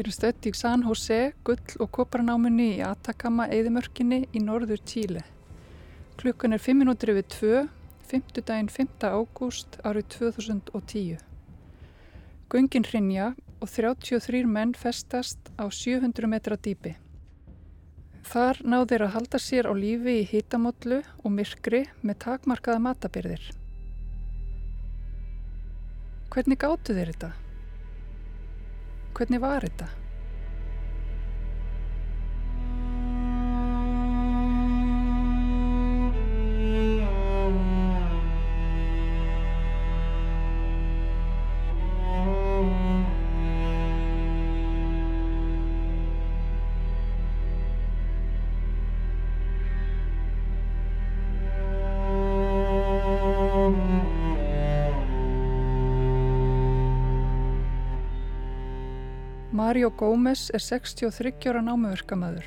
Við erum stött í San Jose, gull- og koparnáminni í Atacama eðimörkinni í norður Tíle. Klukkan er 5 minútur yfir 2, 5. daginn 5. ágúst árið 2010. Göngin hrinja og 33 menn festast á 700 metra dýpi. Þar náður að halda sér á lífi í hitamollu og myrkri með takmarkaða matabyrðir. Hvernig gáttu þeir þetta? Hvernig var þetta? Mario Gómez er 63 ára námuverkamæður.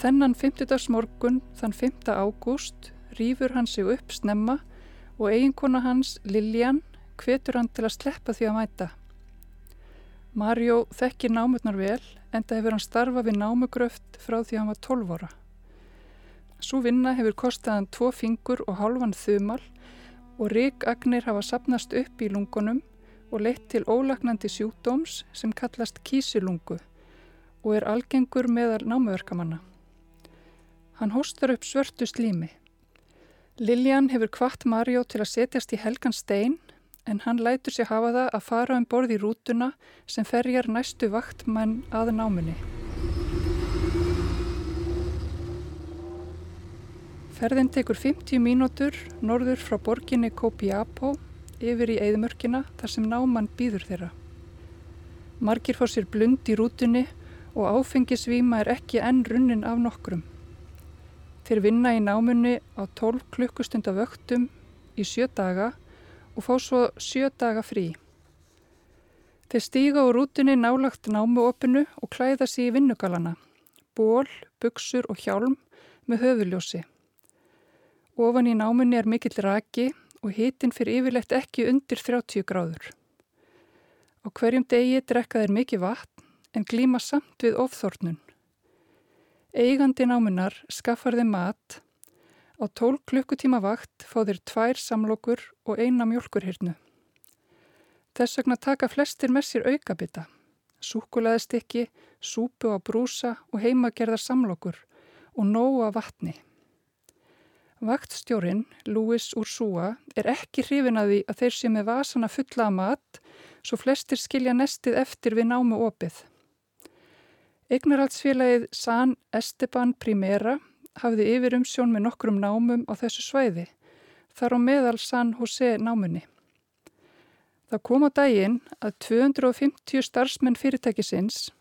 Þennan 50. morgun, þann 5. ágúst, rýfur hann sig upp snemma og eiginkona hans, Lilian, hvetur hann til að sleppa því að mæta. Mario þekkir námurnar vel, enda hefur hann starfa við námugröft frá því hann var 12 ára. Svo vinna hefur kostið hann tvo fingur og hálfan þumal og ríkagnir hafa sapnast upp í lungunum og leitt til ólagnandi sjúkdóms sem kallast kísilungu og er algengur meðal námuverkamanna. Hann hóstar upp svörtu slími. Liljan hefur kvart Mario til að setjast í helgan stein en hann lætur sér hafa það að fara um borð í rútuna sem ferjar næstu vaktmann að námunni. Ferðin tekur 50 mínútur norður frá borginni Copiapó yfir í eðmörkina þar sem náman býður þeirra. Margir fór sér blund í rútunni og áfengisvíma er ekki enn runnin af nokkrum. Þeir vinna í námunni á 12 klukkustunda vöktum í sjö daga og fá svo sjö daga frí. Þeir stíga úr rútunni nálagt námuopinu og klæða sér í vinnugalana, ból, buksur og hjálm með höfuljósi. Ofan í námunni er mikill raki og hitin fyrir yfirlegt ekki undir 30 gráður. Á hverjum degi drekka þeir mikið vatn en glíma samt við ofþórnun. Eigandi námunar skaffar þeim mat, á 12 klukkutíma vakt fá þeir tvær samlokur og eina mjölkurhyrnu. Þess vegna taka flestir með sér aukabita, súkulæðistikki, súpu á brúsa og heimagerðar samlokur og nóa vatni. Vaktstjórin, Louis Ursúa, er ekki hrifin að því að þeir sé með vasana fulla að mat svo flestir skilja nestið eftir við námu opið. Eignarhaldsfélagið San Esteban Primera hafði yfir um sjón með nokkrum námum á þessu svæði, þar á meðal San Jose námunni. Það kom á daginn að 250 starfsmenn fyrirtækisins,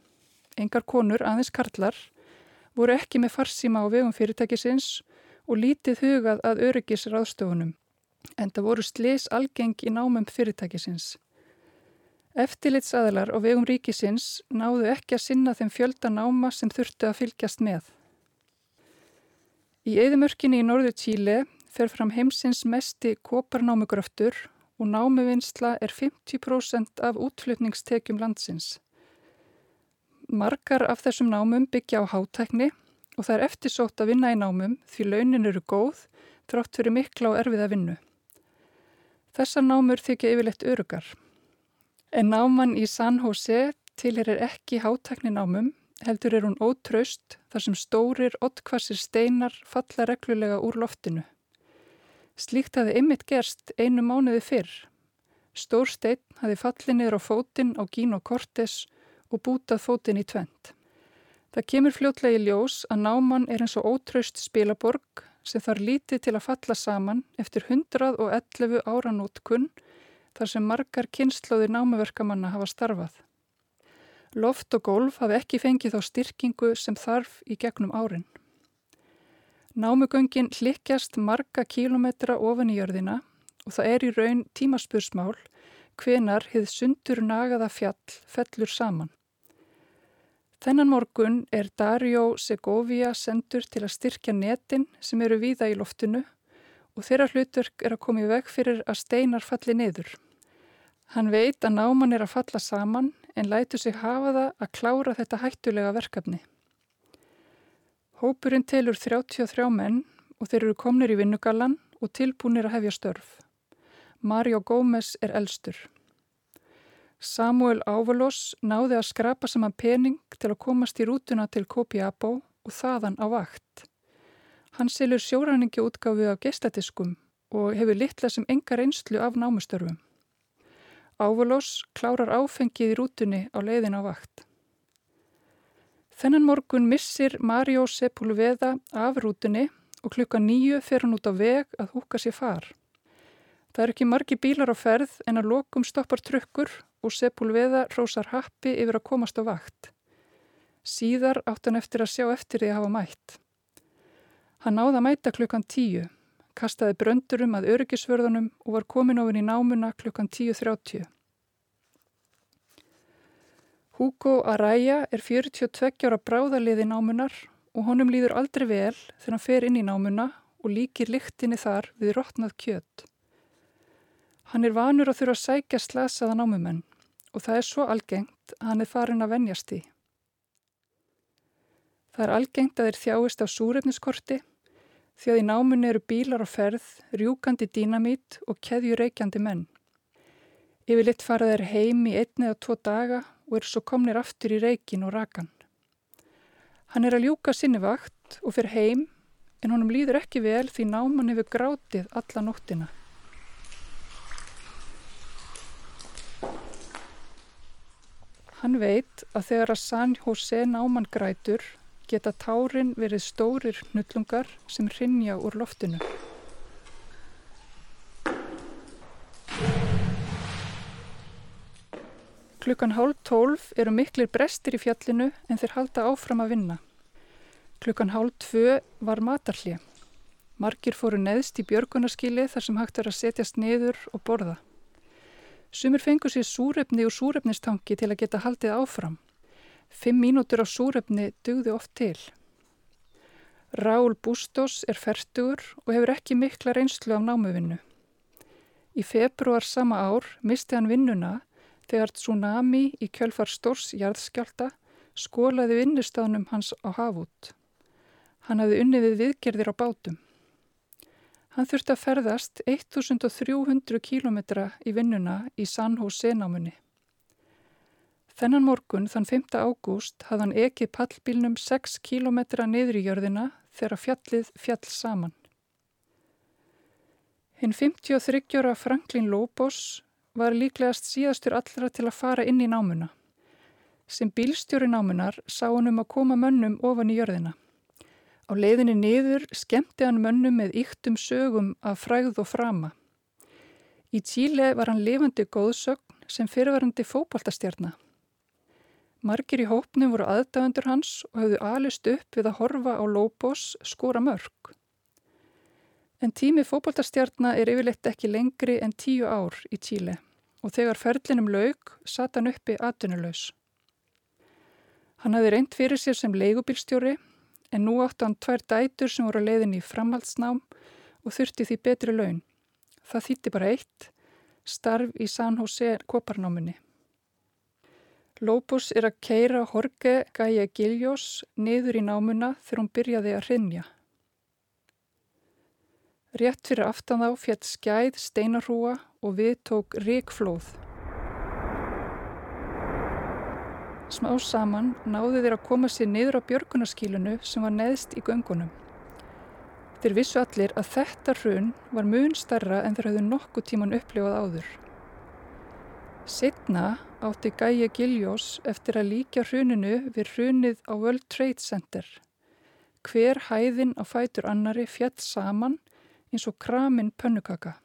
engar konur aðeins karlar, voru ekki með farsíma á vegum fyrirtækisins og lítið hugað að öryggisráðstofunum, en það voru slis algeng í námum fyrirtækisins. Eftirlitsaðlar á vegum ríkisins náðu ekki að sinna þeim fjölda náma sem þurftu að fylgjast með. Í eðimörkinni í norðu Tíli fer fram heimsins mesti koparnámugröftur og námuvinnsla er 50% af útflutningstekjum landsins. Margar af þessum námum byggja á hátækni og það er eftirsótt að vinna í námum því launin eru góð þrátt fyrir mikla og erfiða vinnu. Þessar námur þykja yfirleitt örugar. En náman í San Jose tilherir ekki hátækni námum, heldur er hún ótraust þar sem stórir, ottkvassir steinar falla reglulega úr loftinu. Slíkt hafi ymmit gerst einu mánuði fyrr. Stór stein hafi fallið niður á fótinn á Gino Cortes og bútað fótinn í tvent. Það kemur fljótlega í ljós að náman er eins og ótraust spilaborg sem þarf lítið til að falla saman eftir 111 áranótkunn þar sem margar kynnslóðir námuverkamanna hafa starfað. Loft og gólf hafi ekki fengið þá styrkingu sem þarf í gegnum árin. Námugöngin hlikkjast marga kílometra ofan í jörðina og það er í raun tímaspursmál hvenar hið sundur nagaða fjall fellur saman. Þennan morgun er Dario Segovia sendur til að styrkja netin sem eru víða í loftinu og þeirra hlutverk er að koma í veg fyrir að steinar falli niður. Hann veit að náman er að falla saman en lætu sig hafa það að klára þetta hættulega verkefni. Hópurinn telur 33 menn og þeir eru komnir í vinnugallan og tilbúinir að hefja störf. Mario Gómez er elstur. Samuel Ávalos náði að skrapa saman pening til að komast í rútuna til Kopiabó og þaðan á vakt. Hann selur sjóræningi útgáfið af geistatiskum og hefur litla sem enga reynslu af námustörfum. Ávalos klárar áfengið í rútunni á leiðin á vakt. Þennan morgun missir Mario Sepulveda af rútunni og klukka nýju fer hann út á veg að húka sér far. Það er ekki margi bílar á ferð en að lokum stoppar trukkur og Sepulveda rósar happi yfir að komast á vakt. Síðar átt hann eftir að sjá eftir því að hafa mætt. Hann náða mæta klukkan tíu kastaði bröndurum að öryggisvörðunum og var komin ofin í námuna klukkan 10.30. Hugo Araya er 42 ára bráðaliði námunar og honum líður aldrei vel þegar hann fer inn í námuna og líkir lyktinni þar við rótnað kjött. Hann er vanur að þurfa að sækja slasaða námumenn og það er svo algengt að hann er farin að venjast í. Það er algengt að þeir þjáist á súrefniskorti því að í námunni eru bílar á ferð, rjúkandi dínamít og keðjureikjandi menn. Yfirleitt fara þeir heim í einni eða tvo daga og eru svo komnir aftur í reikin og rakan. Hann er að ljúka sinni vakt og fyrir heim en honum líður ekki vel því náman hefur grátið alla nóttina. Hann veit að þegar að San Jose náman grætur geta tárin verið stórir hnullungar sem hrinja úr loftinu. Klukkan hálf tólf eru miklir brestir í fjallinu en þeir halda áfram að vinna. Klukkan hálf tvö var matarlið. Margir fóru neðst í björgunarskili þar sem hægt er að setjast niður og borða. Sumir fengu sér súrefni og súrefnistangi til að geta haldið áfram. Fimm mínútur á súrefni dugði oft til. Raúl Bustos er færtugur og hefur ekki mikla reynslu af námuvinnu. Í februar sama ár misti hann vinnuna þegar tsunami í kjölfar stórs jarðskjálta skólaði vinnustafnum hans á hafút. Hann hafði unni við viðgerðir á bátum. Hann þurfti að ferðast 1300 kílometra í vinnuna í San Jose námunni. Þennan morgun, þann 5. ágúst, hafði hann ekið pallbílnum 6 km niður í jörðina þegar fjallið fjall saman. Hinn 53 ára Franklin Lobos var líklegast síðastur allra til að fara inn í námuna. Sem bílstjóri námunar sá hann um að koma mönnum ofan í jörðina. Á leiðinni niður skemmti hann mönnum með yktum sögum af fræð og frama. Í Tíle var hann lifandi góðsögn sem fyrirvarandi fókbaltastjarnar. Margir í hópnum voru aðdæðandur hans og höfðu alist upp við að horfa á Lóbos skóra mörg. En tími fókbaltastjarnar er yfirleitt ekki lengri en tíu ár í Tíle og þegar ferlinum laug satt hann uppi atvinnulegs. Hann hafði reynd fyrir sér sem leigubilstjóri en nú átti hann tvær dætur sem voru að leiðin í framhaldsnám og þurfti því betri laun. Það þýtti bara eitt, starf í San Jose koparnáminni. Lóbus er að keira Jorge Gaia Giljós niður í námuna þegar hún byrjaði að hrinja. Rétt fyrir aftan þá fjett skæð steinarhúa og við tók ríkflóð. Smá saman náðu þeir að koma sér niður á björgunarskílunu sem var neðst í göngunum. Þeir vissu allir að þetta hrun var mun starra en þeir hafðu nokkuð tíman upplifað áður. Setna átti Gæja Giljós eftir að líka hruninu við hrunið á World Trade Center. Hver hæðin á fætur annari fjall saman eins og kramin pönnukaka.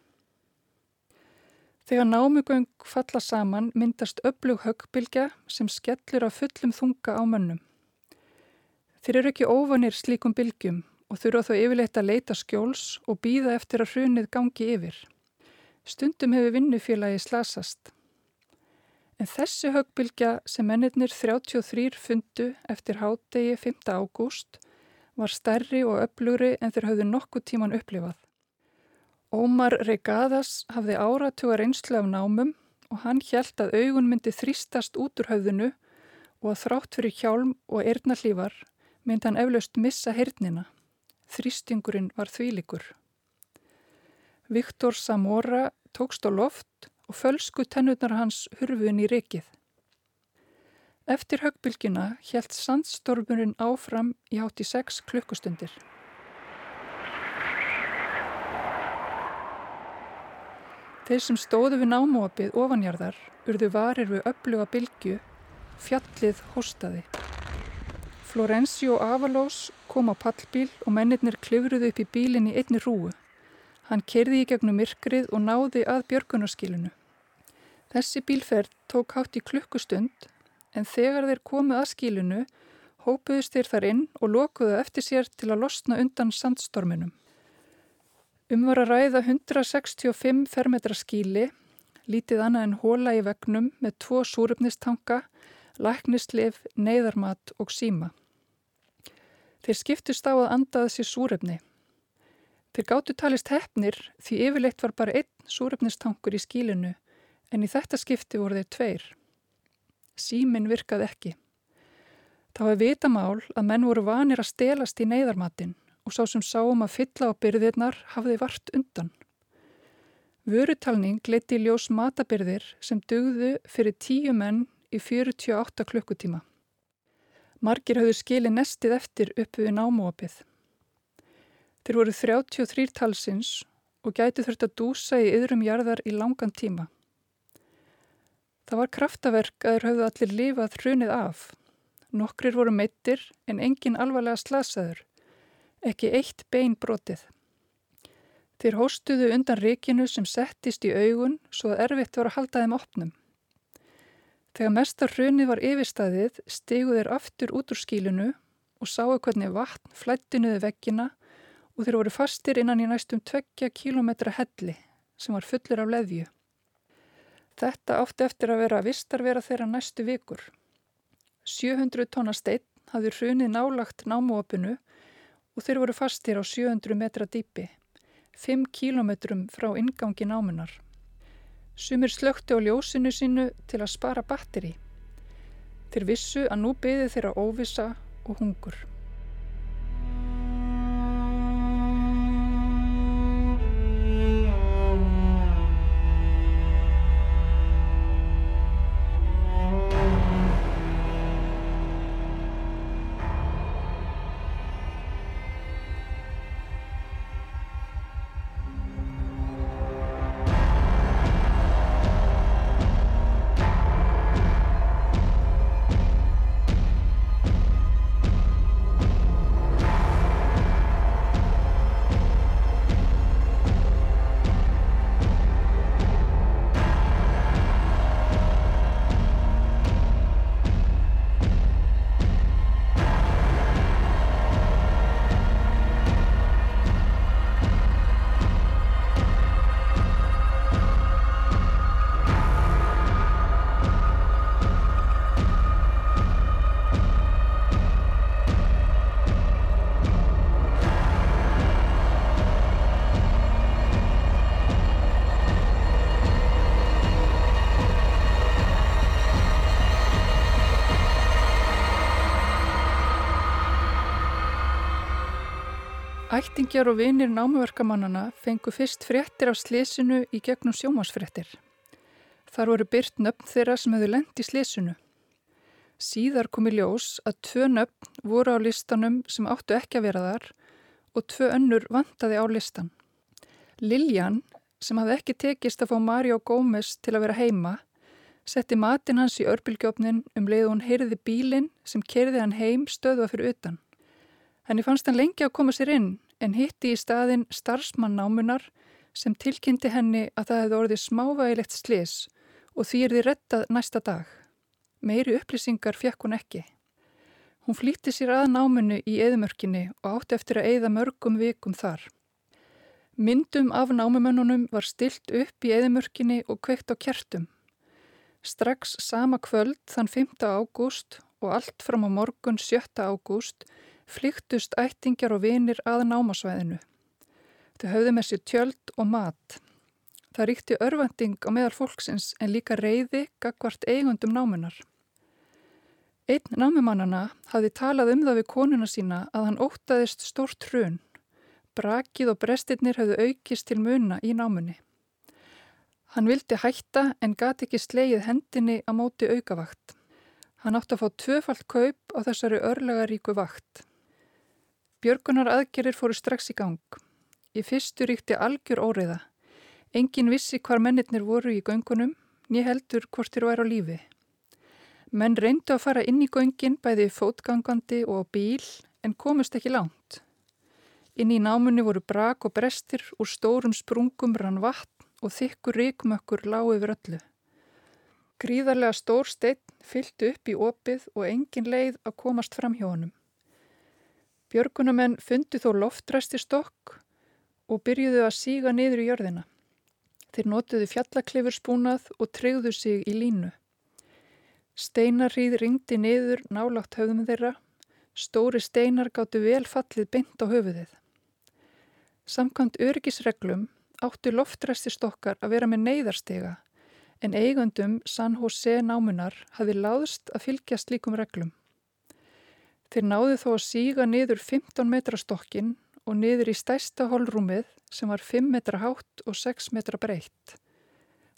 Þegar námugöng falla saman myndast öflug höggbylgja sem skellur af fullum þunga á mönnum. Þeir eru ekki óvanir slíkum bylgjum og þurfa þó yfirleitt að leita skjóls og býða eftir að hrunið gangi yfir. Stundum hefur vinnufélagi slasast. En þessi höggbylgja sem mennirnir 33 fundu eftir hádegi 5. ágúst var stærri og öflugri en þeir hafðu nokkuð tíman upplifað. Ómar Regadas hafði áratuga reynslu af námum og hann hjælt að augun myndi þrýstast út úr höfðinu og að þrátt fyrir hjálm og eirnallífar myndi hann eflaust missa hernina. Þrýstingurinn var þvílikur. Viktor Samora tókst á loft og fölsku tennurnar hans hurfun í rikið. Eftir höggbylgina hjælt sandstormurinn áfram í hátt í 6 klukkustundir. Þeir sem stóðu við námóapið ofanjarðar urðu varir við öfluga bylgu, fjallið hóstaði. Florencio Avalos kom á pallbíl og mennirnir klifruðu upp í bílinn í einni rúu. Hann kerði í gegnum myrkrið og náði að björgunarskilinu. Þessi bílferð tók hátt í klukkustund en þegar þeir komu að skilinu hópuðust þeir þar inn og lokuðu eftir sér til að losna undan sandstorminum. Um var að ræða 165 fermetra skíli, lítið annað en hóla í vegnum með tvo súröfnistanka, læknislif, neyðarmat og síma. Þeir skiptust á að andaði sér súröfni. Þeir gáttu talist hefnir því yfirleitt var bara einn súröfnistankur í skílinu en í þetta skipti voru þeir tveir. Símin virkaði ekki. Það var vitamál að menn voru vanir að stelast í neyðarmatin og sá sem sáum að fylla á byrðirnar hafði vart undan. Vörutalning leiti í ljós matabyrðir sem dugðu fyrir tíu menn í 48 klukkutíma. Margir hafðu skili nestið eftir uppu við námóapið. Þeir voru 33 talsins og gæti þurft að dúsa í yðrum jarðar í langan tíma. Það var kraftaverk að þeir hafðu allir lifað hrunið af. Nokkrir voru meittir en engin alvarlega slasaður ekki eitt bein brotið. Þeir hóstuðu undan rikinu sem settist í augun svo að erfitt var að halda þeim opnum. Þegar mestar hrunni var yfirstaðið stegu þeir aftur út úr skílunu og sáu hvernig vatn flættinuði veggina og þeir voru fastir innan í næstum tveggja kílometra helli sem var fullur af leðju. Þetta átti eftir að vera vistarvera þeirra næstu vikur. 700 tonna steinn hafði hrunið nálagt námuopinu og þeir voru fastir á 700 metra dýpi, 5 kílometrum frá ingangi námunar. Sumir slökti á ljósinu sínu til að spara batteri. Þeir vissu að nú byði þeirra óvisa og hungur. Ættingjar og vinir námuverkamannana fengu fyrst fréttir af slésinu í gegnum sjómasfréttir. Þar voru byrt nöfn þeirra sem hefðu lendt í slésinu. Síðar komi ljós að tvö nöfn voru á listanum sem áttu ekki að vera þar og tvö önnur vantaði á listan. Liljan, sem hafði ekki tekist að fá Mario Gómez til að vera heima, setti matin hans í örbylgjófnin um leið hún heyrði bílinn sem kerði hann heim stöðva fyrir utan. Henni fannst hann lengi að koma sér inn en hitti í staðin starfsmann námunar sem tilkynnti henni að það hefði orðið smávægilegt slis og því er því rettað næsta dag. Meiri upplýsingar fekk hún ekki. Hún flýtti sér að námunu í eðmörkinni og átti eftir að eða mörgum vikum þar. Myndum af námumönnunum var stilt upp í eðmörkinni og kveikt á kjertum. Strax sama kvöld þann 5. ágúst og allt fram á morgun 7. ágúst flyktust ættingjar og vinir að námasvæðinu. Þau höfðu með sér tjöld og mat. Það ríkti örvending á meðal fólksins en líka reyði gagvart eigundum námunar. Einn námumannana hafði talað um það við konuna sína að hann ótaðist stórt hrun. Brakið og brestirnir hafðu aukist til muna í námunni. Hann vildi hætta en gati ekki sleið hendinni á móti aukavakt. Hann átti að fá tvöfalt kaup á þessari örlegaríku vakt. Björgunar aðgerir fóru strax í gang. Í fyrstu ríkti algjör óriða. Engin vissi hvar mennirnir voru í göngunum, ný heldur hvort þér væri á lífi. Menn reyndu að fara inn í göngin bæði fótgangandi og bíl en komust ekki langt. Inn í námunni voru brak og brestir úr stórum sprungum rann vatn og þykkur ríkmökkur lág yfir öllu. Gríðarlega stór steinn fylgtu upp í opið og engin leið að komast fram hjá honum. Björgunamenn fundi þó loftræsti stokk og byrjuðu að síga niður í jörðina. Þeir notuðu fjallaklifur spúnað og treyðu sig í línu. Steinarrýð ringdi niður nálátt höfðum þeirra. Stóri steinar gáttu vel fallið beint á höfuðið. Samkvæmt örgisreglum áttu loftræsti stokkar að vera með neyðarstega en eigundum San Jose námunar hafi láðst að fylgja slíkum reglum. Þeir náðu þó að síga niður 15 metra stokkin og niður í stæsta holrúmið sem var 5 metra hátt og 6 metra breytt.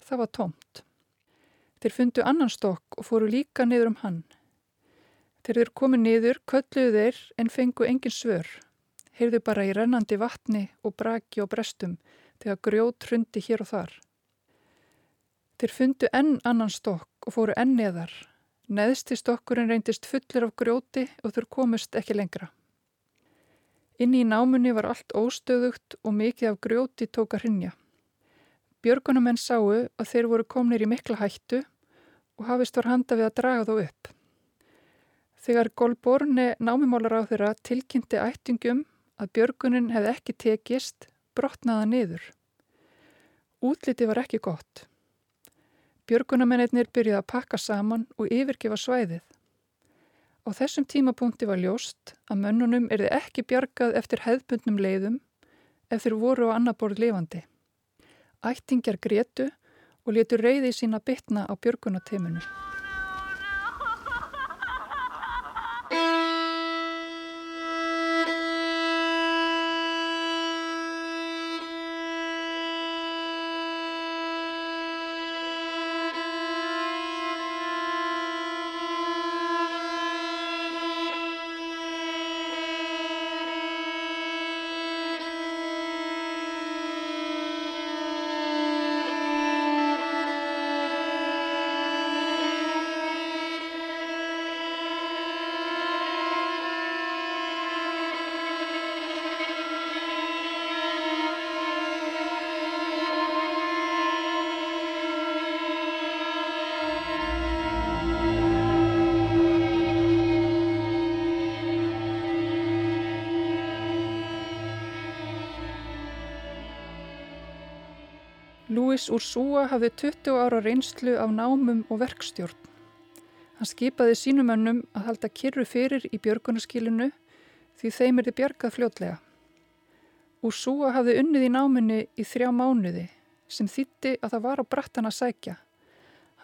Það var tómt. Þeir fundu annan stokk og fóru líka niður um hann. Þeir þeir komið niður, kölluðu þeir en fengu engin svör. Heyrðu bara í rennandi vatni og braki og brestum þegar grjót hrundi hér og þar. Þeir fundu enn annan stokk og fóru enn neðar Neðsti stokkurinn reyndist fullur af grjóti og þurr komust ekki lengra. Inni í námunni var allt óstöðugt og mikið af grjóti tók að hrinja. Björgunumenn sáu að þeir voru komnir í mikla hættu og hafist var handa við að draga þó upp. Þegar Golborne námumálar á þeirra tilkynnti ættingum að björgunin hefði ekki tekist, brotnaða niður. Útliti var ekki gott. Björgunamennir byrjuði að pakka saman og yfirgefa svæðið. Á þessum tímapunkti var ljóst að mönnunum erði ekki bjargað eftir hefðbundnum leiðum ef þeir voru á annar borð lifandi. Ættingjar gretu og letu reyði sína bytna á björgunateiminu. Louis Ursúa hafði 20 ára reynslu af námum og verkstjórn. Hann skipaði sínumönnum að halda kyrru fyrir í björgunarskilinu því þeim er þið björgað fljótlega. Ursúa hafði unnið í náminni í þrjá mánuði sem þýtti að það var á brattan að sækja.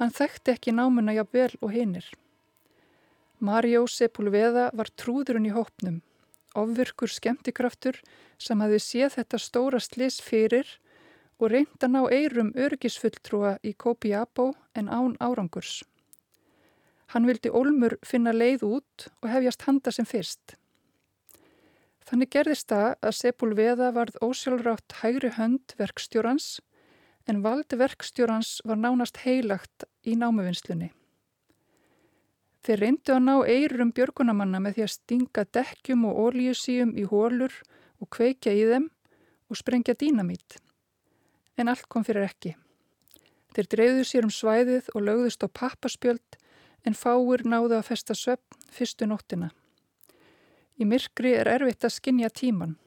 Hann þekkti ekki námuna jafnvel og hinnir. Mario Sepulveda var trúðurinn í hópnum, ofvirkur skemmtikraftur sem hafði séð þetta stóra slis fyrir og reynd að ná eirum örgisfulltrúa í Kopiapó en án árangurs. Hann vildi Olmur finna leið út og hefjast handa sem fyrst. Þannig gerðist það að Sepulveda varð ósjálfrátt hægri hönd verkstjórans en valdi verkstjórans var nánast heilagt í námuvinnslunni. Þeir reyndu að ná eirum björgunamanna með því að stinga dekkjum og ólíusíum í hólur og kveikja í þeim og sprengja dínamít en allt kom fyrir ekki. Þeir dreyðu sér um svæðið og lögðust á pappaspjöld en fáur náðu að festa söpn fyrstu nóttina. Í myrkri er erfitt að skinja tíman.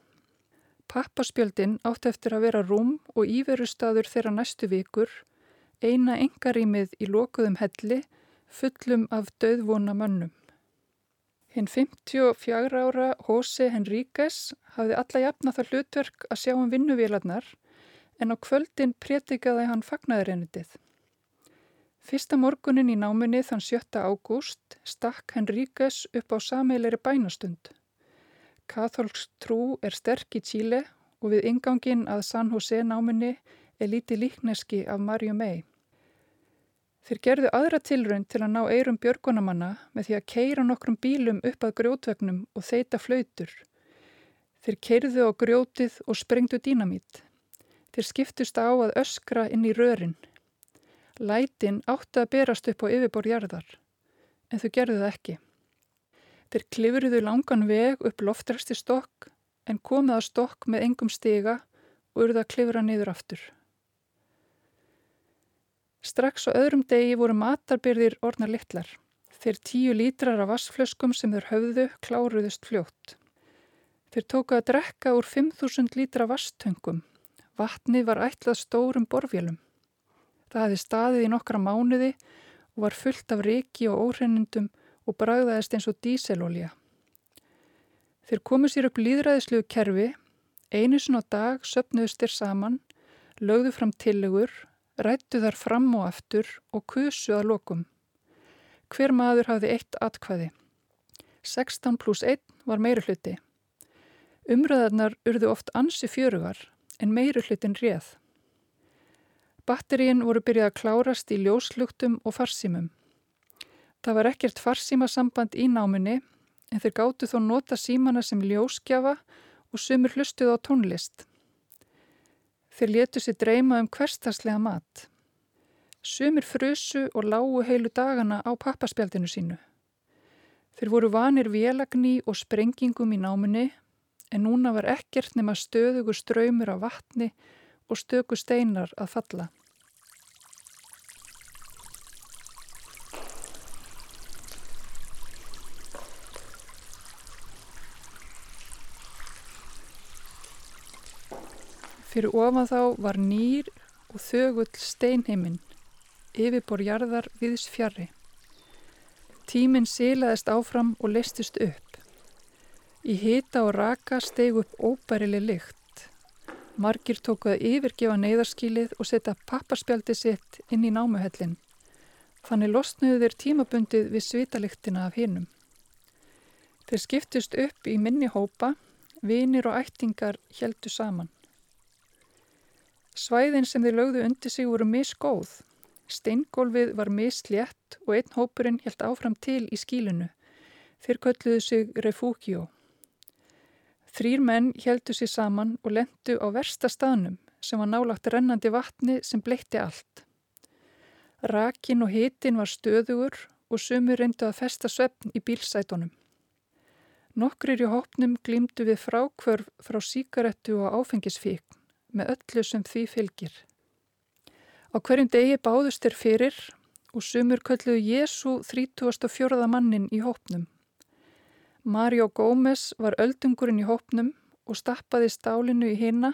Pappaspjöldin átt eftir að vera rúm og íverustadur þeirra næstu vikur, eina engarímið í lokuðum helli fullum af döðvona mönnum. Hinn 54 ára Jose Henríquez hafði alla jafna það hlutverk að sjá um vinnuvélarnar en á kvöldin prétikaði hann fagnaðurennitið. Fyrsta morgunin í náminni þann 7. ágúst stakk Henríkes upp á sameileri bænastund. Katholsk trú er sterk í Tíle og við ingangin að San Jose náminni er lítið líkneski af Marju mei. Þeir gerðu aðra tilraun til að ná eirum björgunamanna með því að keira nokkrum bílum upp að grjótvegnum og þeita flautur. Þeir keirðu á grjótið og sprengdu dínamít. Þeir skiptust á að öskra inn í rörin. Lætin átti að berast upp á yfirborjarðar, en þau gerðu það ekki. Þeir klifruðu langan veg upp loftræsti stokk, en komið að stokk með engum stiga og urða að klifra niður aftur. Strax á öðrum degi voru matarbyrðir orna litlar. Þeir tíu lítrar af vassflöskum sem þeir höfðu kláruðust fljótt. Þeir tóku að drekka úr 5.000 lítra vasstöngum Vatnið var ætlað stórum borfjölum. Það hefði staðið í nokkra mánuði og var fullt af reiki og óhrennindum og bragðaðist eins og díselolja. Þeir komu sér upp líðræðisluðu kerfi, einu sinna á dag söpnuðust þeir saman, lögðu fram tillegur, rættu þar fram og aftur og kusu að lokum. Hver maður hafði eitt atkvæði. 16 pluss 1 var meiri hluti. Umröðarnar urðu oft ansi fjörugar en meiri hlutin réð. Batterín voru byrjað að klárast í ljóslugtum og farsímum. Það var ekkert farsímasamband í náminni en þeir gáttu þó nota símana sem ljóskjafa og sumur hlustuð á tónlist. Þeir letu sér dreyma um hverstaslega mat. Sumir frusu og lágu heilu dagana á pappaspjaldinu sínu. Þeir voru vanir vélagni og sprengingum í náminni en núna var ekkert nema stöðugu ströymur af vatni og stöku steinar að falla. Fyrir ofan þá var nýr og þögull steinheiminn, yfirborjarðar viðs fjarrri. Tíminn sílaðist áfram og leistist upp. Í hita og raka steg upp óbærileg lykt. Margir tóku að yfirgefa neyðarskílið og setja pappaspjaldi sitt inn í námuhellin. Þannig losnuðu þeir tímabundið við svitaliktina af hinnum. Þeir skiptust upp í minni hópa, vinir og ættingar heldu saman. Svæðin sem þeir lögðu undir sig voru misgóð. Steingólfið var mislétt og einn hópurinn held áfram til í skílinu. Þeir kölluðu sig refúkjó. Þrýr menn heldu sér saman og lendu á versta staðnum sem var nálagt rennandi vatni sem bleitti allt. Rakin og hitin var stöðugur og sumur reyndu að festa svefn í bílsætonum. Nokkrir í hópnum glýmdu við frákvörf frá síkarettu og áfengisfíkn með öllu sem því fylgir. Á hverjum degi báðust þeir fyrir og sumur kölluðu Jésu 34. mannin í hópnum. Mario Gómez var öldungurinn í hópnum og stappaði stálinu í hinna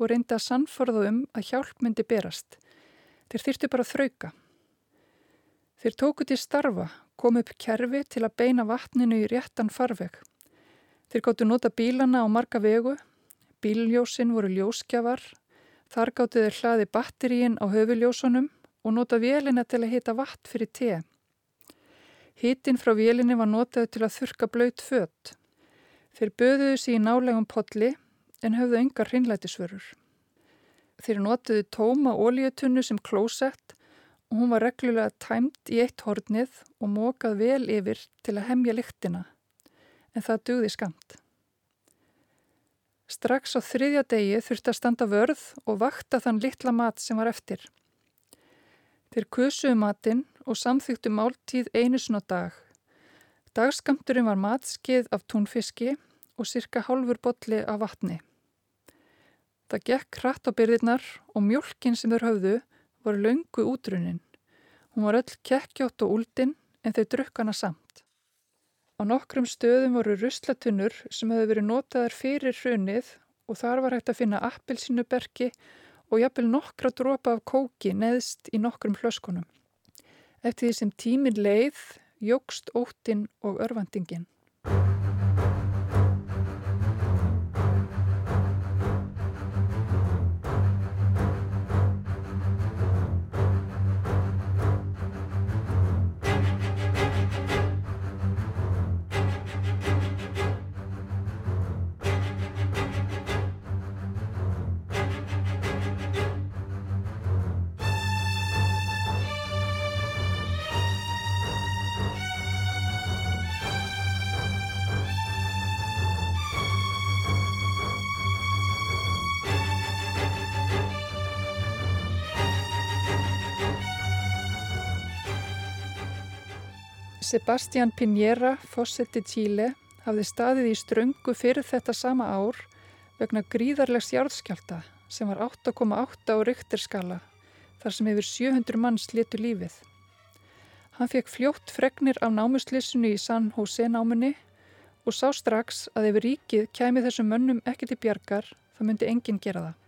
og reyndi að sannforða um að hjálp myndi berast. Þeir þyrtu bara þrauka. Þeir tóku til starfa, kom upp kerfi til að beina vatninu í réttan farveg. Þeir gáttu nota bílana á marga vegu, bíljósin voru ljóskjafar, þar gáttu þeir hlaði batteríin á höfuljósunum og nota vélina til að hita vatn fyrir teð. Hítinn frá vélinni var notað til að þurka blöyt fött. Þeir böðuðu sér í nálegum podli en höfðu yngar hreinlætisvörur. Þeir notuðu tóma ólíutunnu sem klósett og hún var reglulega tæmt í eitt hornið og mókað vel yfir til að hemja lyktina, en það dugði skamt. Strax á þriðja degi þurfti að standa vörð og vakta þann litla mat sem var eftir. Þeir kusuðu matinn og samþyktu máltíð einu svona dag. Dagskamturinn var matskið af túnfiski og cirka hálfur botli af vatni. Það gekk hratt á byrðirnar og mjölkin sem þeir höfðu var laungu útrunin. Hún var öll kekkjátt og úldin en þau drukkana samt. Á nokkrum stöðum voru ruslatunnur sem hefðu verið notaðar fyrir hrunið og þar var hægt að finna appilsínuberki og jafnvel nokkra dropa af kóki neðst í nokkrum hlöskunum. Eftir því sem tímin leið, jógst óttin og örvandingin. Sebastián Piñera, fósetti Tíle, hafði staðið í ströngu fyrir þetta sama ár vegna gríðarlegs járðskjálta sem var 8,8 á rykterskala þar sem yfir 700 manns letu lífið. Hann fekk fljótt fregnir af námuslissinu í San Jose námunni og sá strax að ef ríkið kæmi þessum mönnum ekki til bjargar þá myndi enginn gera það.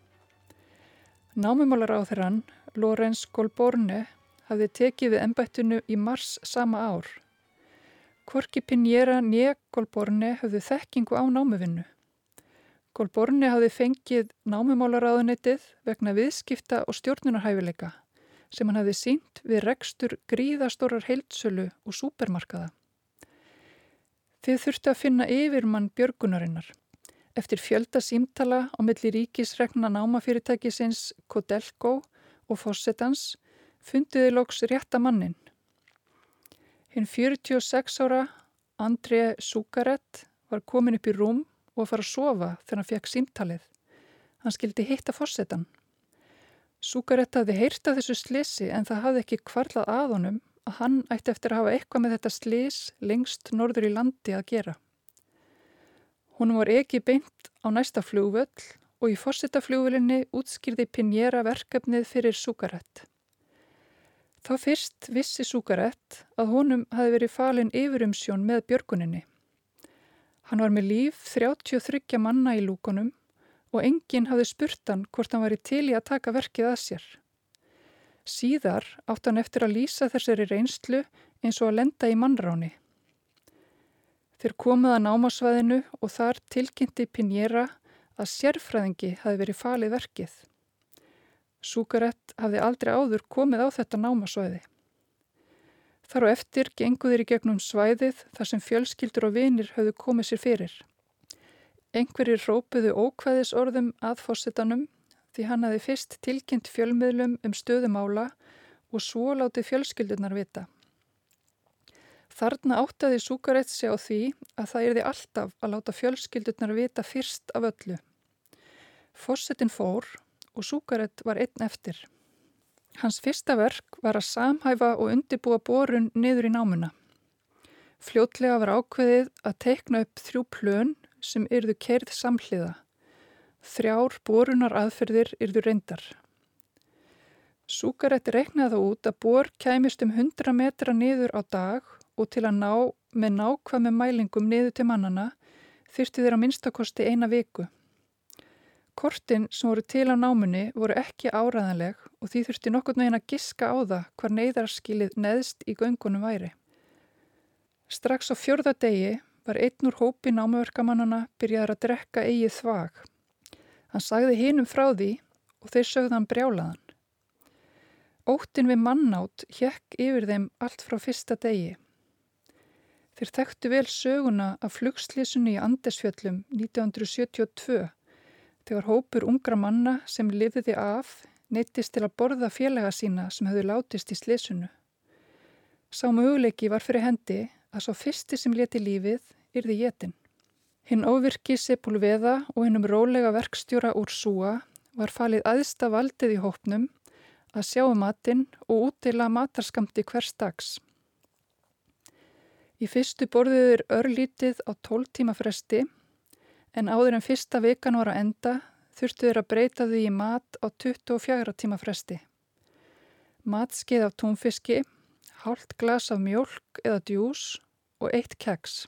Námumálar á þeirran, Lorenz Golborne, hafði tekið við ennbættinu í mars sama ár Korki Pinjera nýja Golborne höfðu þekkingu á námuvinnu. Golborne hafði fengið námumálaráðunetið vegna viðskipta og stjórnunarhæfileika sem hann hafði sínt við rekstur gríðastórar heilsölu og súpermarkaða. Þið þurftu að finna yfirmann björgunarinnar. Eftir fjölda símtala á milli ríkisregna námafyrirtækisins Kodelko og Fossetans funduði lóks rétta mannin Hinn 46 ára André Súkarett var komin upp í rúm og að fara að sofa þegar hann fekk símtalið. Hann skildi hitta fórsetan. Súkarett hafði heyrta þessu slisi en það hafði ekki kvarlað að honum að hann ætti eftir að hafa eitthvað með þetta slis lengst norður í landi að gera. Hún var ekki beint á næsta flugvöll og í fórsetaflugvölinni útskýrði Pinjera verkefnið fyrir Súkarett. Þá fyrst vissi Súkarett að honum hafi verið falin yfirumsjón með björguninni. Hann var með líf 33 manna í lúkonum og enginn hafi spurt hann hvort hann væri til í að taka verkið að sér. Síðar átt hann eftir að lýsa þessari reynslu eins og að lenda í mannráni. Þeir komuða námasvæðinu og þar tilkynnti Pinjera að sérfræðingi hafi verið falið verkið. Súkarett hafði aldrei áður komið á þetta námasvæði. Þar á eftir genguðir í gegnum svæðið þar sem fjölskyldur og vinir hafðu komið sér fyrir. Engverjir rópuðu ókvæðis orðum að fósittanum því hann hafi fyrst tilkynnt fjölmiðlum um stöðumála og svo láti fjölskyldunar vita. Þarna áttaði Súkarett sig á því að það erði alltaf að láta fjölskyldunar vita fyrst af öllu. Fósittin fór og Súkarett var einn eftir. Hans fyrsta verk var að samhæfa og undibúa borun niður í námuna. Fljótlega var ákveðið að teikna upp þrjú plön sem yrðu kerð samhliða. Þrjár borunar aðferðir yrðu reyndar. Súkarett reiknaði út að bor kæmist um 100 metra niður á dag og til að ná með nákvæmi mælingum niður til mannana þyrti þeirra minnstakosti eina viku. Kortin sem voru til á námunni voru ekki áræðanleg og því þurfti nokkur neginn að giska á það hvar neyðarskilið neðst í göngunum væri. Strax á fjörða degi var einn úr hópi námuverkamannana byrjaður að drekka eigið þvag. Hann sagði hinum frá því og þeir sögðu hann brjálaðan. Óttin við mannátt hjekk yfir þeim allt frá fyrsta degi. Þeir þekktu vel söguna af flugslísunni í Andesfjöllum 1972 þegar hópur ungra manna sem lifiði af neittist til að borða félaga sína sem höfðu látist í slesunu. Sá möguleiki var fyrir hendi að svo fyrsti sem leti lífið yrði jetin. Hinn óvirki Sepulveda og hennum rólega verkstjóra úr Súa var falið aðsta valdið í hópnum að sjá um matinn og útdeila matarskamti hvers dags. Í fyrstu borðiður örlítið á 12 tíma fresti en áður en fyrsta vikan var að enda þurftu þeir að breyta því í mat á 24 tíma fresti. Matskeið af tónfiski, hálft glas af mjölk eða djús og eitt keks.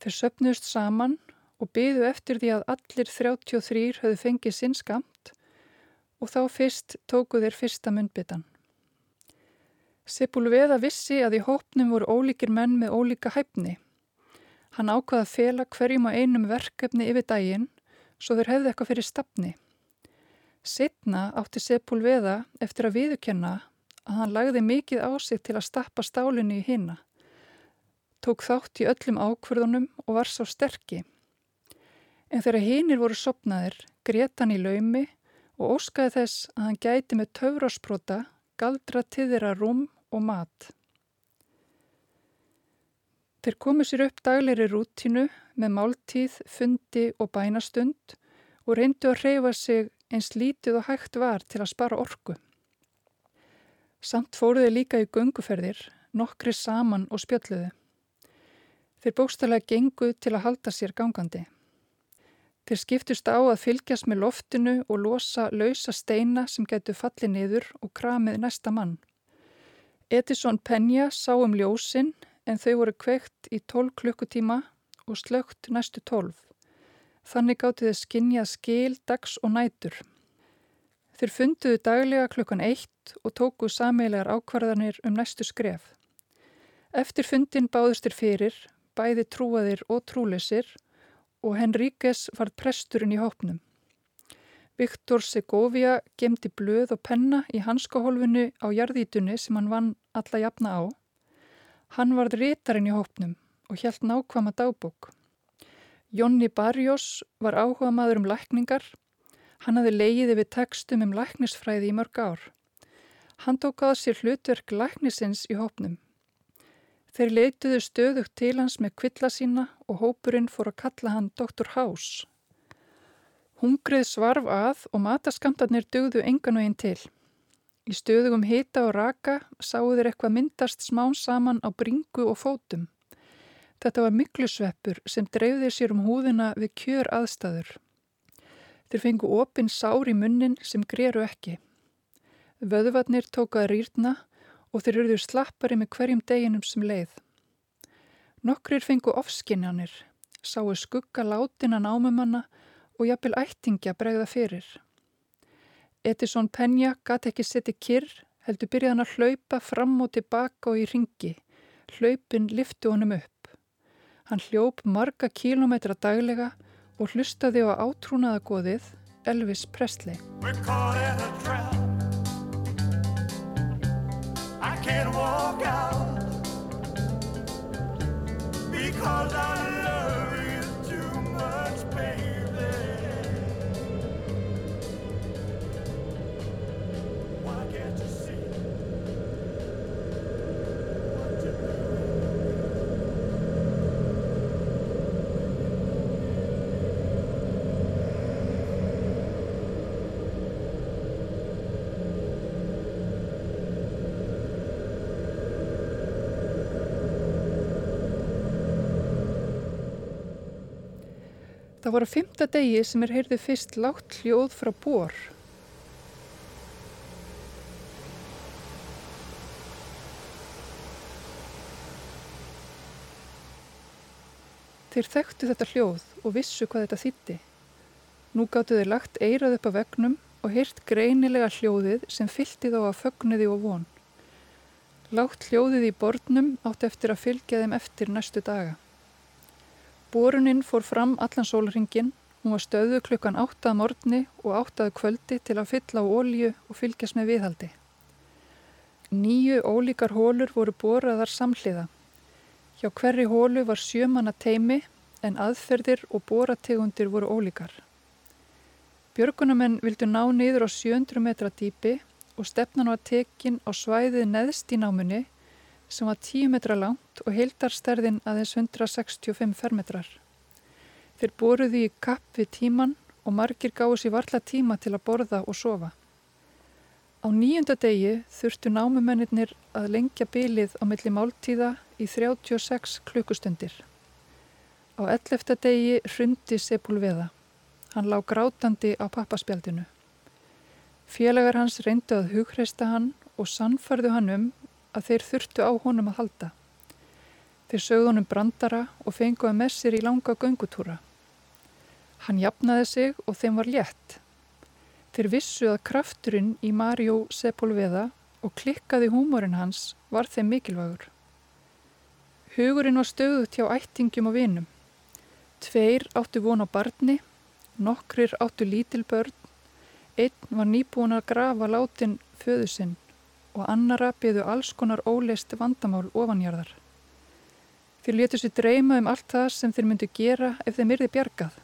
Þeir söpnust saman og byðu eftir því að allir 33 höfðu fengið sinn skamt og þá fyrst tóku þeir fyrsta myndbitan. Sepulveda vissi að í hópnum voru ólíkir menn með ólíka hæfni Hann ákvaði að fela hverjum á einum verkefni yfir daginn svo þeir hefði eitthvað fyrir stafni. Setna átti Sepúlveða eftir að viðukenna að hann lagði mikið á sig til að stappa stálinni í hinna. Tók þátt í öllum ákverðunum og var svo sterkki. En þegar hinnir voru sopnaðir, grét hann í laumi og óskaði þess að hann gæti með töfrásprota galdra til þeirra rúm og mat. Þeir komu sér upp dagleiri rútínu með máltíð, fundi og bænastund og reyndu að reyfa sig eins lítið og hægt var til að spara orku. Samt fóruði líka í gunguferðir, nokkri saman og spjölluðu. Þeir bókstælega gengu til að halda sér gangandi. Þeir skiptust á að fylgjast með loftinu og losa lausa steina sem getur fallið niður og kramið næsta mann. Edison Penja sá um ljósinn en þau voru kveikt í 12 klukkutíma og slögt næstu 12. Þannig gátti þið skinnjað skil, dags og nætur. Þeir funduðu daglega klukkan eitt og tóku sameilegar ákvarðanir um næstu skref. Eftir fundin báðustir fyrir, bæði trúaðir og trúleysir og Henríkes var presturinn í hópnum. Viktor Segovia gemdi blöð og penna í hanskahólfinu á jarðítunni sem hann vann alla jafna á. Hann varð rítarinn í hópnum og hjælt nákvama dagbók. Jonni Barjós var áhuga maður um lækningar. Hann hafði leiðið við textum um læknisfræði í mörg ár. Hann tók að sér hlutverk læknisins í hópnum. Þeir leituðu stöðugt til hans með kvilla sína og hópurinn fór að kalla hann Dr. House. Hungrið svarf að og mataskamtarnir dögðu engan veginn til. Í stöðugum hita og raka sáu þeir eitthvað myndast smán saman á bringu og fótum. Þetta var miklusveppur sem dreifði sér um húðina við kjör aðstæður. Þeir fengu opinn sár í munnin sem greru ekki. Vöðvarnir tókaði rýrna og þeir eruður slappari með hverjum deginum sem leið. Nokkrir fengu ofskinjanir, sáu skugga látina námumanna og jafnvel ættingja bregða fyrir. Edison Penja gæti ekki setja kyrr, heldur byrjaðan að hlaupa fram og tilbaka og í ringi. Hlaupin liftu honum upp. Hann hljóp marga kílometra daglega og hlustaði á átrúnaðagoðið Elvis Presley. I can't walk out because I Það voru fymta degi sem er heyrðu fyrst látt hljóð frá bor. Þeir þekktu þetta hljóð og vissu hvað þetta þýtti. Nú gáttu þeir lagt eirað upp á vegnum og heyrt greinilega hljóðið sem fylti þá að fögnuði og von. Látt hljóðið í borðnum átt eftir að fylgja þeim eftir næstu daga. Boruninn fór fram allan sólringin, hún var stöðu klukkan 8 að morgni og 8 að kvöldi til að fylla á ólju og fylgjast með viðhaldi. Nýju ólíkar hólur voru boraðar samhliða. Hjá hverri hólu var sjömanna teimi en aðferðir og borategundir voru ólíkar. Björgunamenn vildu ná niður á 700 metra dýpi og stefnan var tekin á svæðið neðst í námunni sem var 10 metra langt og heildarsterðin aðeins 165 fermetrar. Þeir boruði í kapp við tíman og margir gáði sér varla tíma til að borða og sofa. Á nýjunda degi þurftu námumennir að lengja bylið á milli máltíða í 36 klukkustundir. Á 11. degi hrundi Sepulveda. Hann lág grátandi á pappaspjaldinu. Félagar hans reyndu að hugreista hann og sannfarðu hann um að þeir þurftu á honum að halda. Þeir sögðu honum brandara og fenguði með sér í langa göngutúra. Hann jafnaði sig og þeim var létt. Þeir vissu að krafturinn í Mario Sepulveda og klikkaði húmórin hans var þeim mikilvægur. Hugurinn var stöðut hjá ættingum og vinum. Tveir áttu von á barni, nokkrir áttu lítil börn, einn var nýbúin að grafa látin föðu sinn og annara byðu alls konar óleist vandamál ofanjarðar. Þeir letu sér dreyma um allt það sem þeir myndu gera ef þeim yrði bjargað.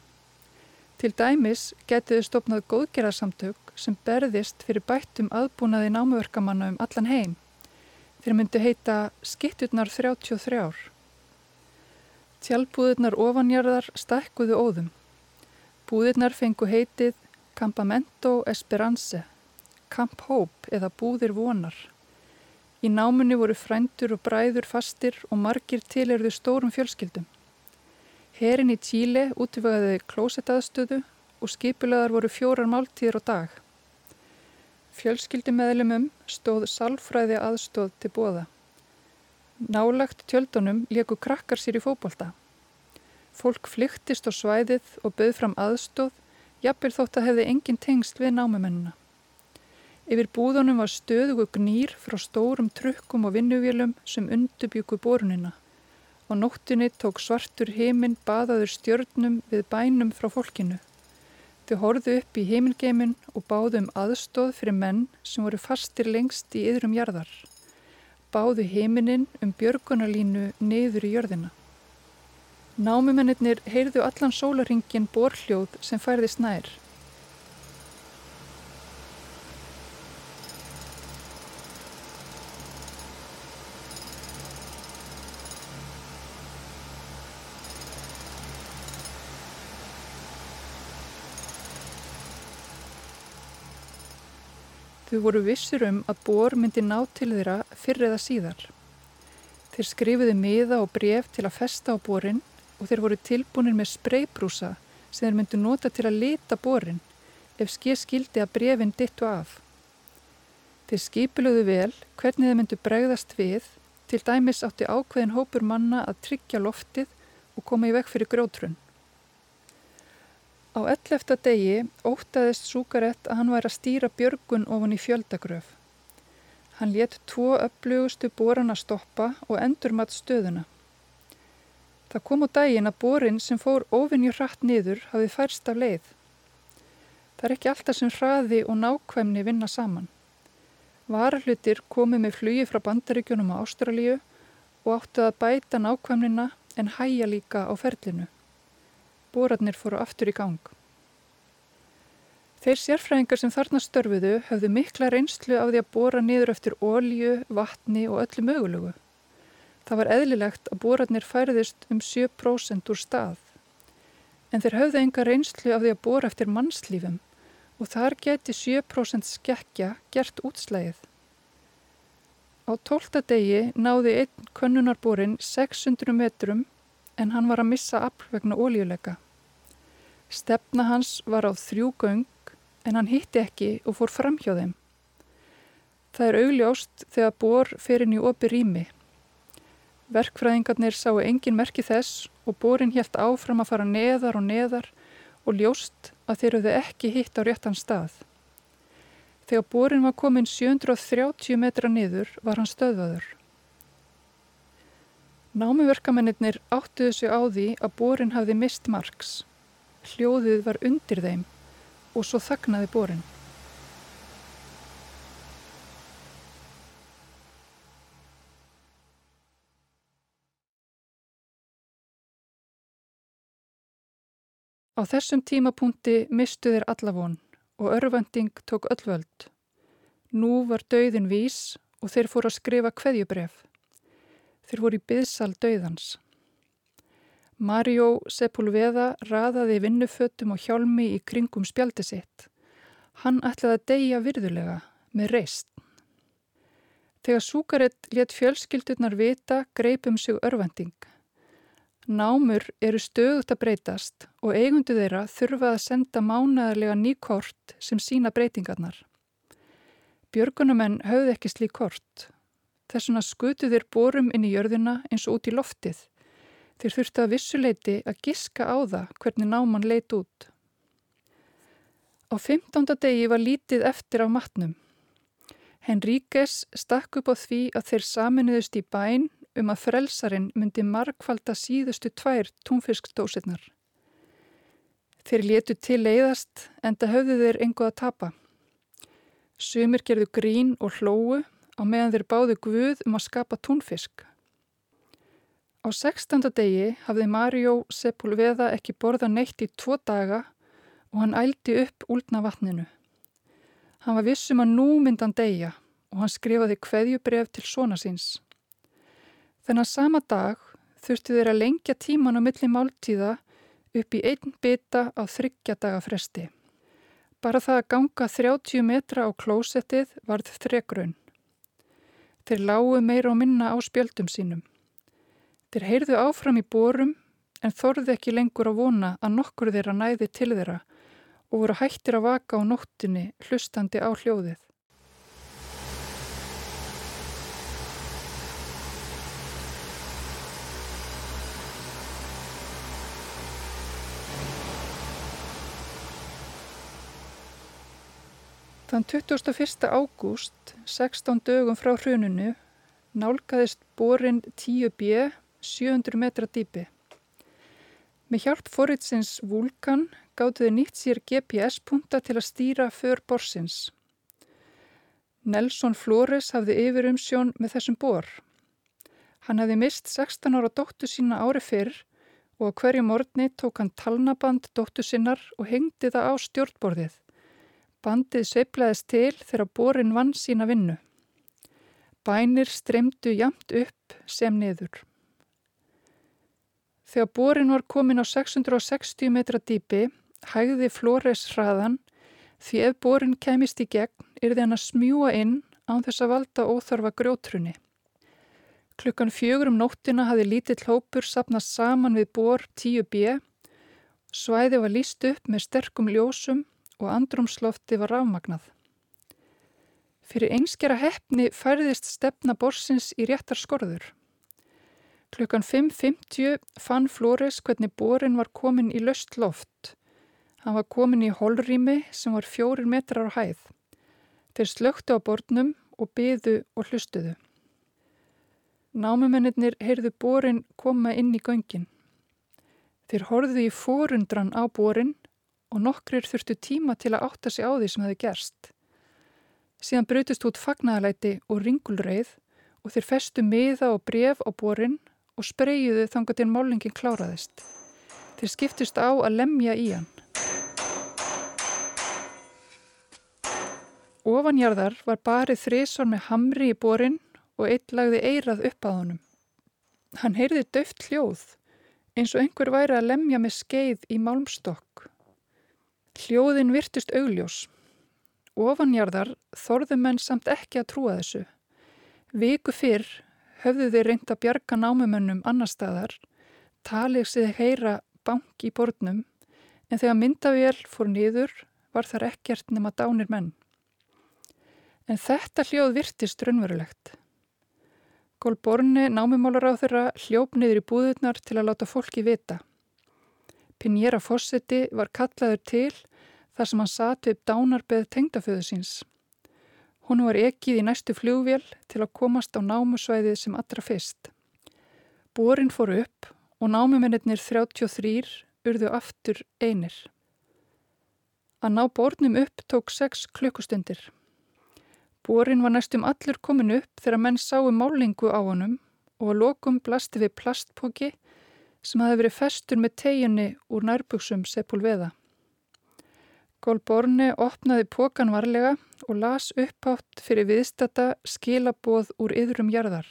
Til dæmis getiðu stopnað góðgerarsamtök sem berðist fyrir bættum aðbúnaði námuverkamanna um allan heim. Þeir myndu heita Skitturnar 33. Tjálbúðurnar ofanjarðar stakkuðu óðum. Búðurnar fengu heitið Campamento Esperance Camp Hope eða Búðir vonar. Í námunni voru frændur og bræður fastir og margir tilerðu stórum fjölskyldum. Herin í Tíli útvögaði klósettaðstöðu og skipilaðar voru fjórar máltíðir á dag. Fjölskyldumeðlumum stóð salfræði aðstóð til bóða. Nálagt tjöldunum leku krakkar sér í fókbalta. Fólk flyktist á svæðið og bauð fram aðstóð, jafnvel þótt að hefði engin tengst við námumennina. Yfir búðunum var stöðugu gnýr frá stórum trukkum og vinnuvélum sem undubjúku borunina og nóttinni tók svartur heiminn baðaður stjörnum við bænum frá fólkinu. Þau horðu upp í heimilgeimin og báðu um aðstóð fyrir menn sem voru fastir lengst í yðrum jarðar. Báðu heiminin um björgunarlínu neyður í jörðina. Námumennir heyrðu allan sólaringin borhljóð sem færðist nær. Þau voru vissir um að bor myndi ná til þeirra fyrr eða síðar. Þeir skrifuði miða og bref til að festa á borin og þeir voru tilbúinir með spreybrúsa sem þeir myndu nota til að lita borin ef skil skildi að brefin dittu af. Þeir skipiluðu vel hvernig þeir myndu bregðast við til dæmis átti ákveðin hópur manna að tryggja loftið og koma í vekk fyrir grótrun. Á ell eftir degi ótaðist Súkarett að hann væri að stýra björgun ofan í fjöldagröf. Hann létt tvo upplugustu boran að stoppa og endur mat stöðuna. Það kom á daginn að borin sem fór ofinju hratt niður hafið færst af leið. Það er ekki alltaf sem hraði og nákvæmni vinna saman. Varahlutir komið með flugi frá bandaríkjunum á Ástralíu og áttu að bæta nákvæmnina en hæja líka á ferlinu. Bórarnir fóru aftur í gang. Þeir sérfræðingar sem þarna störfuðu höfðu mikla reynslu af því að bóra niður eftir ólju, vatni og öllu mögulegu. Það var eðlilegt að bórarnir færðist um 7% úr stað. En þeir höfðu enga reynslu af því að bóra eftir mannslífum og þar geti 7% skekkja gert útslægið. Á tólta degi náði einn könnunarborin 600 metrum en hann var að missa afl vegna ólíuleika. Stefna hans var á þrjú göng en hann hitti ekki og fór fram hjá þeim. Það er augljóst þegar bor fer inn í opi rými. Verkfræðingarnir sáu engin merki þess og borin helt áfram að fara neðar og neðar og ljóst að þeir höfðu ekki hitt á réttan stað. Þegar borin var komin 730 metra niður var hann stöðvaður. Námuverkamennir áttuðu sig á því að borin hafði mist margs. Hljóðið var undir þeim og svo þagnaði borin. Á þessum tímapunkti mistu þeir allavón og örvending tók öll völd. Nú var dauðin vís og þeir fóru að skrifa kveðjubref. Þeir voru í byðsal döðans. Mario Sepulveda raðaði vinnufötum og hjálmi í kringum spjaldi sitt. Hann ætlaði að deyja virðulega með reist. Þegar Súkarett let fjölskyldurnar vita greipum sig örvending. Námur eru stöðut að breytast og eigundu þeirra þurfa að senda mánaðarlega nýkort sem sína breytingarnar. Björgunumenn höfðu ekki slík kort. Þessuna skutu þeir borum inn í jörðina eins og út í loftið. Þeir þurftu að vissuleiti að giska á það hvernig náman leit út. Á 15. degi var lítið eftir af matnum. Henríkes stakk upp á því að þeir saminuðust í bæn um að frelsarin myndi markvalda síðustu tvær túnfiskdósirnar. Þeir letu til leiðast en það höfðu þeir engu að tapa. Sumir gerðu grín og hlóu á meðan þeir báðu Guð um að skapa túnfisk. Á 16. degi hafði Mario Sepulveda ekki borða neitt í tvo daga og hann ældi upp úlna vatninu. Hann var vissum að nú myndan degja og hann skrifaði kveðjubref til svona síns. Þennan sama dag þurfti þeir að lengja tíman á milli máltíða upp í einn bita á þryggja daga fresti. Bara það að ganga 30 metra á klósettið varð þregrunn. Þeir lágu meira og minna á spjöldum sínum. Þeir heyrðu áfram í borum en þorði ekki lengur að vona að nokkur þeirra næði til þeirra og voru hættir að vaka á nóttinni hlustandi á hljóðið. Þann 21. ágúst, 16 dögum frá hrununu, nálgæðist borin 10B 700 metra dýpi. Með hjálp forritsins Vulkan gáttu þið nýtt sér GPS-punta til að stýra för borsins. Nelson Flores hafði yfir um sjón með þessum bor. Hann hafði mist 16 ára dóttu sína ári fyrr og hverju morgni tók hann talnaband dóttu sinnar og hengdi það á stjórnborðið. Bandið sveiplaðist til þegar borin vann sína vinnu. Bænir streymdu jamt upp sem niður. Þegar borin var komin á 660 metra dýpi hægði Flores hraðan því ef borin kemist í gegn yrði hann að smjúa inn án þess að valda óþarfa grjótrunni. Klukkan fjögur um nóttina hafði lítill hópur sapnast saman við bor 10B. Svæði var líst upp með sterkum ljósum og andrumslofti var rafmagnað. Fyrir einskjara hefni færðist stefna borsins í réttar skorður. Klukkan 5.50 fann Flores hvernig borin var komin í löst loft. Hann var komin í holrými sem var fjórir metrar á hæð. Þeir slöktu á bornum og byðu og hlustuðu. Námumennir heyrðu borin koma inn í göngin. Þeir horfðu í fórundran á borin og nokkrir þurftu tíma til að átta sig á því sem hefði gerst. Síðan brutist út fagnæðalæti og ringulreið og þeir festu miða og bref á borin og spreyjuðu þangar til málingin kláraðist. Þeir skiptist á að lemja í hann. Ofanjarðar var barið þrísvar með hamri í borin og eitt lagði eirað upp að honum. Hann heyrði döft hljóð eins og einhver væri að lemja með skeið í málmstokk. Hljóðin virtust augljós. Ofanjarðar þorðu menn samt ekki að trúa þessu. Viku fyrr höfðu þeir reynd að bjarga námumönnum annar staðar, talið sig heyra bank í borðnum, en þegar myndavél fór niður var þar ekkert nema dánir menn. En þetta hljóð virtist raunverulegt. Gólborni námumálar á þeirra hljóp niður í búðurnar til að láta fólki vita. Pinjera Fossetti var kallaður til þar sem hann satt við dánarbeð tengdaföðu síns. Hún var ekið í næstu fljóvél til að komast á námusvæðið sem allra fyrst. Bórin fór upp og námumennir 33 urðu aftur einir. Að ná bórnum upp tók 6 klukkustundir. Bórin var næstum allur komin upp þegar menn sáu málingu á honum og að lokum blasti við plastpóki sem hafi verið festur með teginni úr nærbuksum Sepulveda. Gólborni opnaði pókan varlega og las upphátt fyrir viðstata skilaboð úr yðrum jarðar.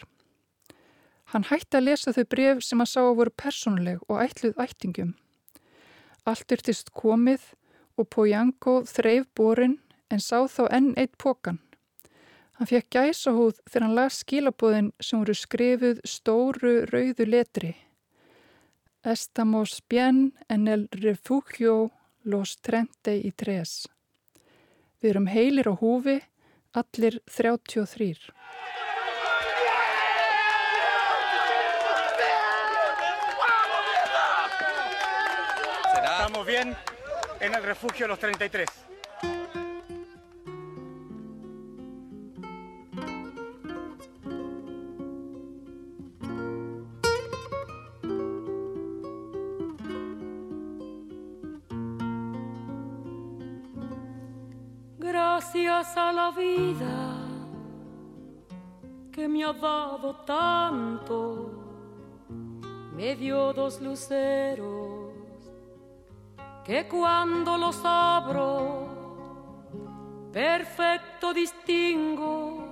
Hann hætti að lesa þau bref sem hann sá að voru personleg og ætluð ættingum. Allt yrtist komið og Pojanko þreif borin en sá þá enn eitt pókan. Hann fekk gæsa húð þegar hann las skilaboðin sem voru skrifuð stóru rauðu letri. Estamos bien en el refugio los trente y tres. Við erum heilir á húfi, allir 33. Estamos bien en el refugio los 33. A la vida que me ha dado tanto, me dio dos luceros que cuando los abro, perfecto distingo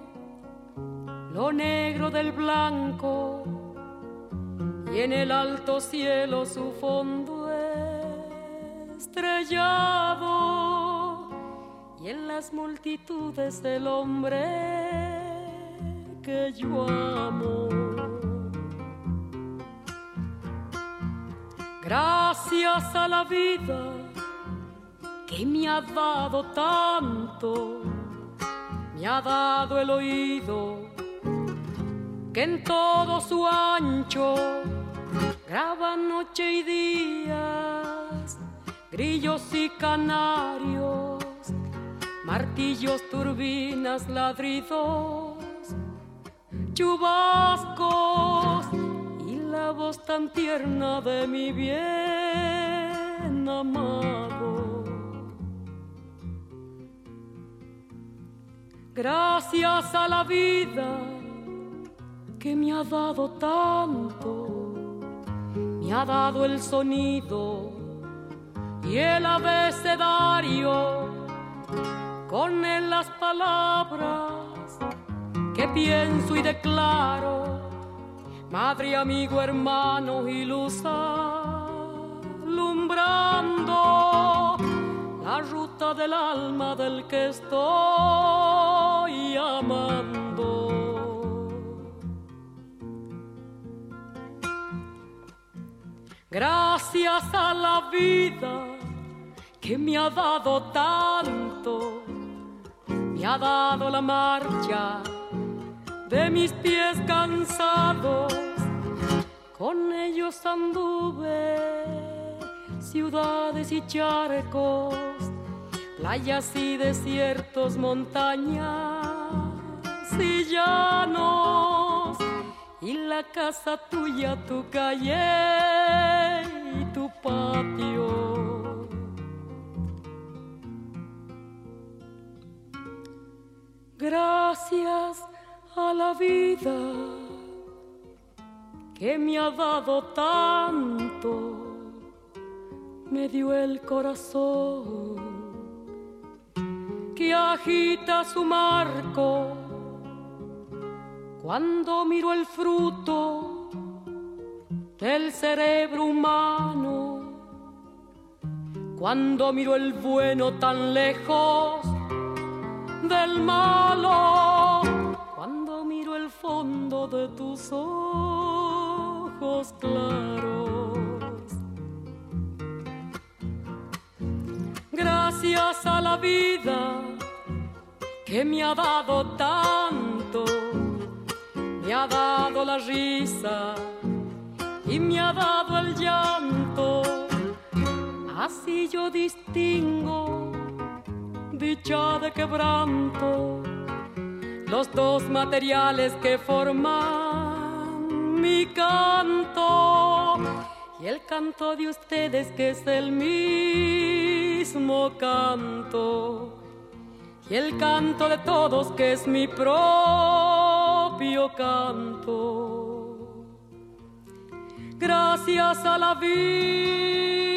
lo negro del blanco y en el alto cielo su fondo estrellado en las multitudes del hombre que yo amo. Gracias a la vida que me ha dado tanto, me ha dado el oído que en todo su ancho graba noche y días, grillos y canarios, martillos, turbinas, ladridos, chubascos y la voz tan tierna de mi bien amado. Gracias a la vida que me ha dado tanto, me ha dado el sonido y el abecedario, con las palabras que pienso y declaro, madre, amigo, hermano y luz alumbrando la ruta del alma del que estoy amando. Gracias a la vida que me ha dado tanto, ha dado la marcha de mis pies cansados, con ellos anduve ciudades y charcos, playas y desiertos, montañas y llanos, y la casa tuya, tu calle y tu patio. Gracias a la vida que me ha dado tanto me dio el corazón que agita su marco. Cuando miro el fruto del cerebro humano, cuando miro el bueno tan lejos del malo, cuando miro el fondo de tus ojos claros. gracias a la vida que me ha dado tanto, me ha dado la risa y me ha dado el llanto. Así yo distingo dicha de quebranto, los dos materiales que forman mi canto. Y el canto de ustedes que es el mismo canto. Y el canto de todos que es mi propio canto. Gracias a la vida